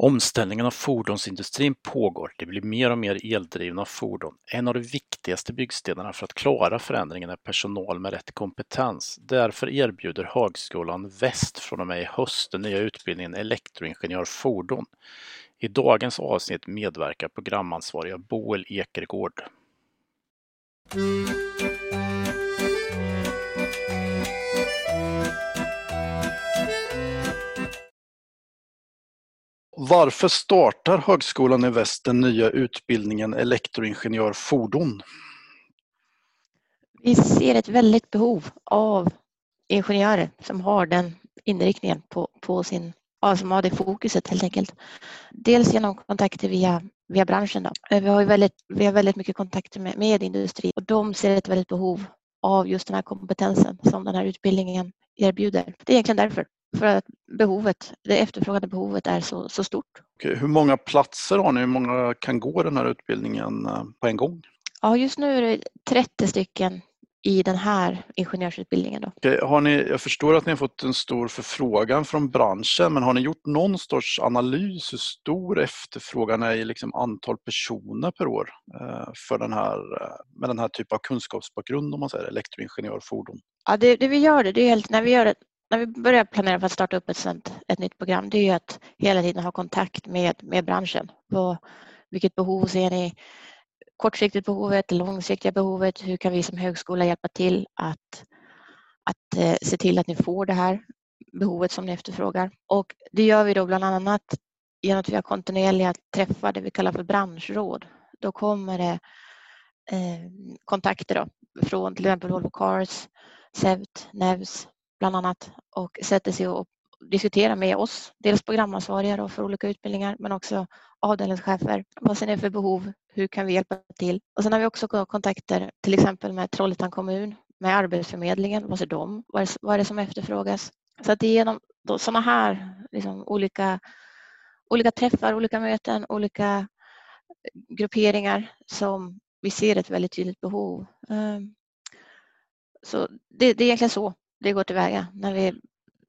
Omställningen av fordonsindustrin pågår. Det blir mer och mer eldrivna fordon. En av de viktigaste byggstenarna för att klara förändringen är personal med rätt kompetens. Därför erbjuder Högskolan Väst från och med i höst den nya utbildningen elektroingenjör fordon. I dagens avsnitt medverkar programansvariga Boel Ekergård. Varför startar Högskolan i Väst den nya utbildningen elektroingenjör fordon? Vi ser ett väldigt behov av ingenjörer som har den inriktningen på, på sin, ja, som har det fokuset helt enkelt. Dels genom kontakter via, via branschen. Då. Vi, har väldigt, vi har väldigt mycket kontakter med, med industrin och de ser ett väldigt behov av just den här kompetensen som den här utbildningen erbjuder. Det är egentligen därför för att behovet, det efterfrågade behovet är så, så stort. Okej, hur många platser har ni? Hur många kan gå den här utbildningen eh, på en gång? Ja, just nu är det 30 stycken i den här ingenjörsutbildningen. Då. Okej, har ni, jag förstår att ni har fått en stor förfrågan från branschen, men har ni gjort någon sorts analys hur stor efterfrågan är i liksom antal personer per år eh, för den här, eh, med den här typen av kunskapsbakgrund, om man säger elektroingenjör, fordon? Ja, det, det vi gör det, det är helt, när vi gör ett när vi börjar planera för att starta upp ett, sånt, ett nytt program, det är att hela tiden ha kontakt med, med branschen. Vad, vilket behov ser ni? Kortsiktigt behovet, långsiktiga behovet. Hur kan vi som högskola hjälpa till att, att eh, se till att ni får det här behovet som ni efterfrågar? Och det gör vi då bland annat genom att vi har kontinuerliga träffar, det vi kallar för branschråd. Då kommer det eh, kontakter då, från till exempel Volvo Cars, SEVT, NEVS, bland annat och sätter sig och diskuterar med oss, dels programansvariga för olika utbildningar men också avdelningschefer. Vad ser ni för behov? Hur kan vi hjälpa till? Och sen har vi också kontakter till exempel med Trollhättan kommun, med Arbetsförmedlingen. Vad ser de? Vad är, vad är det som efterfrågas? Så att det är genom sådana här liksom, olika, olika träffar, olika möten, olika eh, grupperingar som vi ser ett väldigt tydligt behov. Ehm, så det, det är egentligen så det går tillväga när vi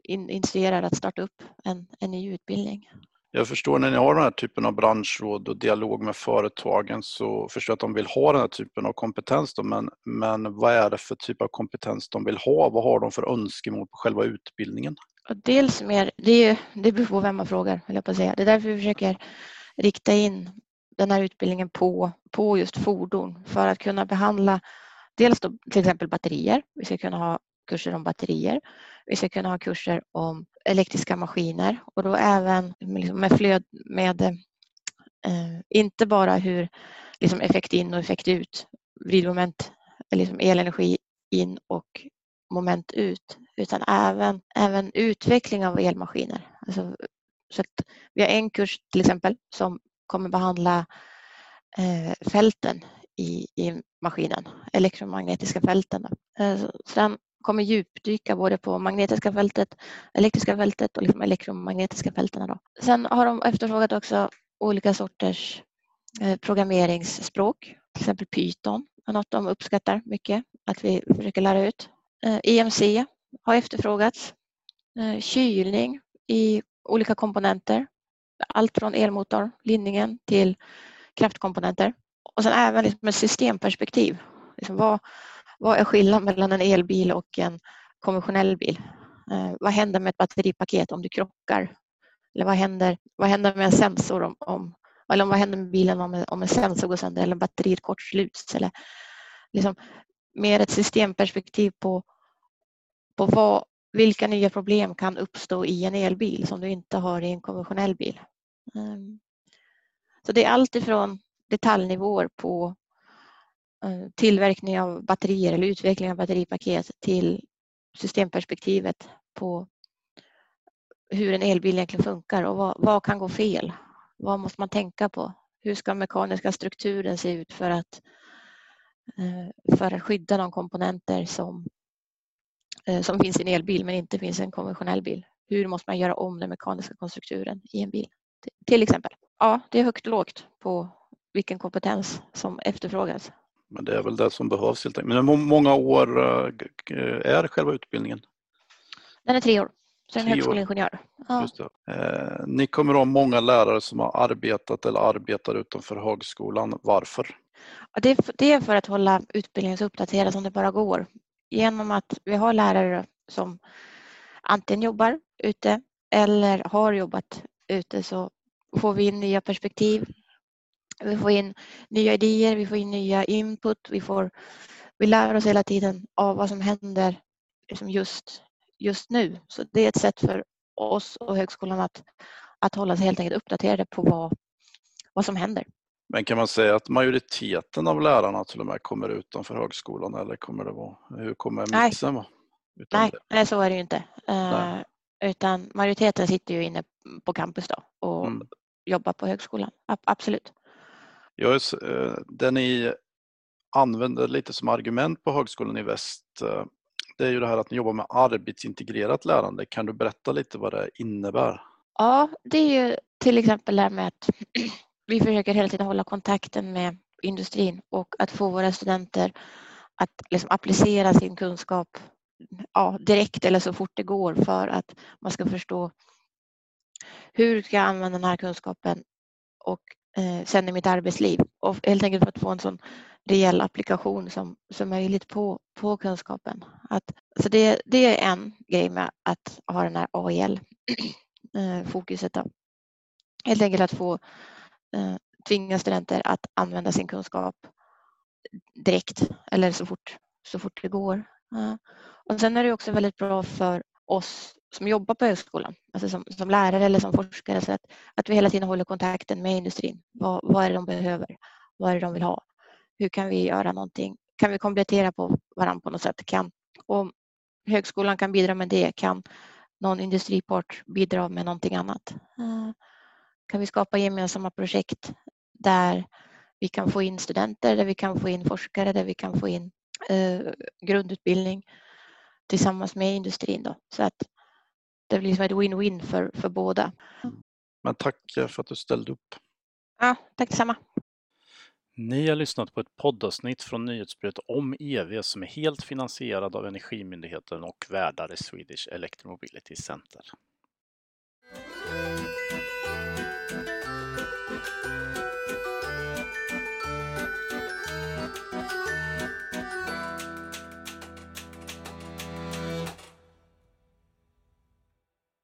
initierar att starta upp en, en ny utbildning. Jag förstår när ni har den här typen av branschråd och dialog med företagen så förstår jag att de vill ha den här typen av kompetens. Då, men, men vad är det för typ av kompetens de vill ha? Vad har de för önskemål på själva utbildningen? Dels mer, det, är, det beror på vem man frågar, vill jag på säga. Det är därför vi försöker rikta in den här utbildningen på, på just fordon för att kunna behandla dels då, till exempel batterier. Vi ska kunna ha kurser om batterier. Vi ska kunna ha kurser om elektriska maskiner och då även liksom med flöd med eh, inte bara hur liksom effekt in och effekt ut, vridmoment, liksom elenergi in och moment ut, utan även, även utveckling av elmaskiner. Alltså, så vi har en kurs till exempel som kommer behandla eh, fälten i, i maskinen, elektromagnetiska fälten. Eh, sen kommer djupdyka både på magnetiska fältet, elektriska fältet och liksom elektromagnetiska fälten. Då. Sen har de efterfrågat också olika sorters eh, programmeringsspråk, till exempel Python är något de uppskattar mycket att vi försöker lära ut. Eh, EMC har efterfrågats, eh, kylning i olika komponenter, allt från elmotor, linningen till kraftkomponenter och sen även liksom ett systemperspektiv. Liksom vad, vad är skillnaden mellan en elbil och en konventionell bil? Eh, vad händer med ett batteripaket om du krockar? Eller vad händer, vad händer med en sensor om, om eller vad händer med bilen om en, om en sensor går sönder eller batteriet kortsluts? Eller liksom mer ett systemperspektiv på, på vad, vilka nya problem kan uppstå i en elbil som du inte har i en konventionell bil. Um, så det är allt ifrån detaljnivåer på Eh, tillverkning av batterier eller utveckling av batteripaket till systemperspektivet på hur en elbil egentligen funkar och vad, vad, kan gå fel? Vad måste man tänka på? Hur ska mekaniska strukturen se ut för att, eh, för att skydda de komponenter som, eh, som finns i en elbil men inte finns i en konventionell bil? Hur måste man göra om den mekaniska konstrukturen i en bil? Till exempel. Ja, det är högt och lågt på vilken kompetens som efterfrågas. Men det är väl det som behövs helt enkelt. Men hur många år eh, är själva utbildningen? Den är tre år. Så en högskoleingenjör. Ja. Eh, ni kommer att ha många lärare som har arbetat eller arbetar utanför högskolan. Varför? Det är, det är för att hålla utbildningen så uppdaterad som det bara går. Genom att vi har lärare som antingen jobbar ute eller har jobbat ute så får vi in nya perspektiv. Vi får in nya idéer, vi får in nya input, vi, får, vi lär oss hela tiden av vad som händer liksom just, just nu. Så det är ett sätt för oss och högskolan att, att hålla sig helt enkelt uppdaterade på vad, vad som händer. Men kan man säga att majoriteten av lärarna till och med kommer utanför högskolan eller kommer det vara, hur kommer mixen vara? Nej, nej, så är det ju inte. Uh, utan majoriteten sitter ju inne på campus då och mm. jobbar på högskolan. Absolut. Jag, eh, det ni använder lite som argument på Högskolan i Väst eh, det är ju det här att ni jobbar med arbetsintegrerat lärande. Kan du berätta lite vad det innebär? Ja, det är ju till exempel det här med att vi försöker hela tiden hålla kontakten med industrin och att få våra studenter att liksom applicera sin kunskap ja, direkt eller så fort det går för att man ska förstå hur ska jag använda den här kunskapen och eh, sen i mitt arbetsliv och helt enkelt för att få en sån rejäl applikation som, som möjligt på, på kunskapen. Att, så det, det är en grej med att ha den här AEL-fokuset. Eh, helt enkelt att få eh, tvinga studenter att använda sin kunskap direkt eller så fort, så fort det går. Uh, och sen är det också väldigt bra för oss som jobbar på högskolan, alltså som, som lärare eller som forskare, så att, att vi hela tiden håller kontakten med industrin. Vad, vad är det de behöver? Vad är det de vill ha? Hur kan vi göra någonting? Kan vi komplettera på varandra på något sätt? Kan, om högskolan kan bidra med det, kan någon industripart bidra med någonting annat? Eh, kan vi skapa gemensamma projekt där vi kan få in studenter, där vi kan få in forskare, där vi kan få in eh, grundutbildning tillsammans med industrin. Då. Så att det blir som ett win-win för, för båda. Men tack för att du ställde upp. Ja, tack detsamma. Ni har lyssnat på ett poddavsnitt från nyhetsbrevet om EV som är helt finansierad av Energimyndigheten och värdar i Swedish Electromobility Center.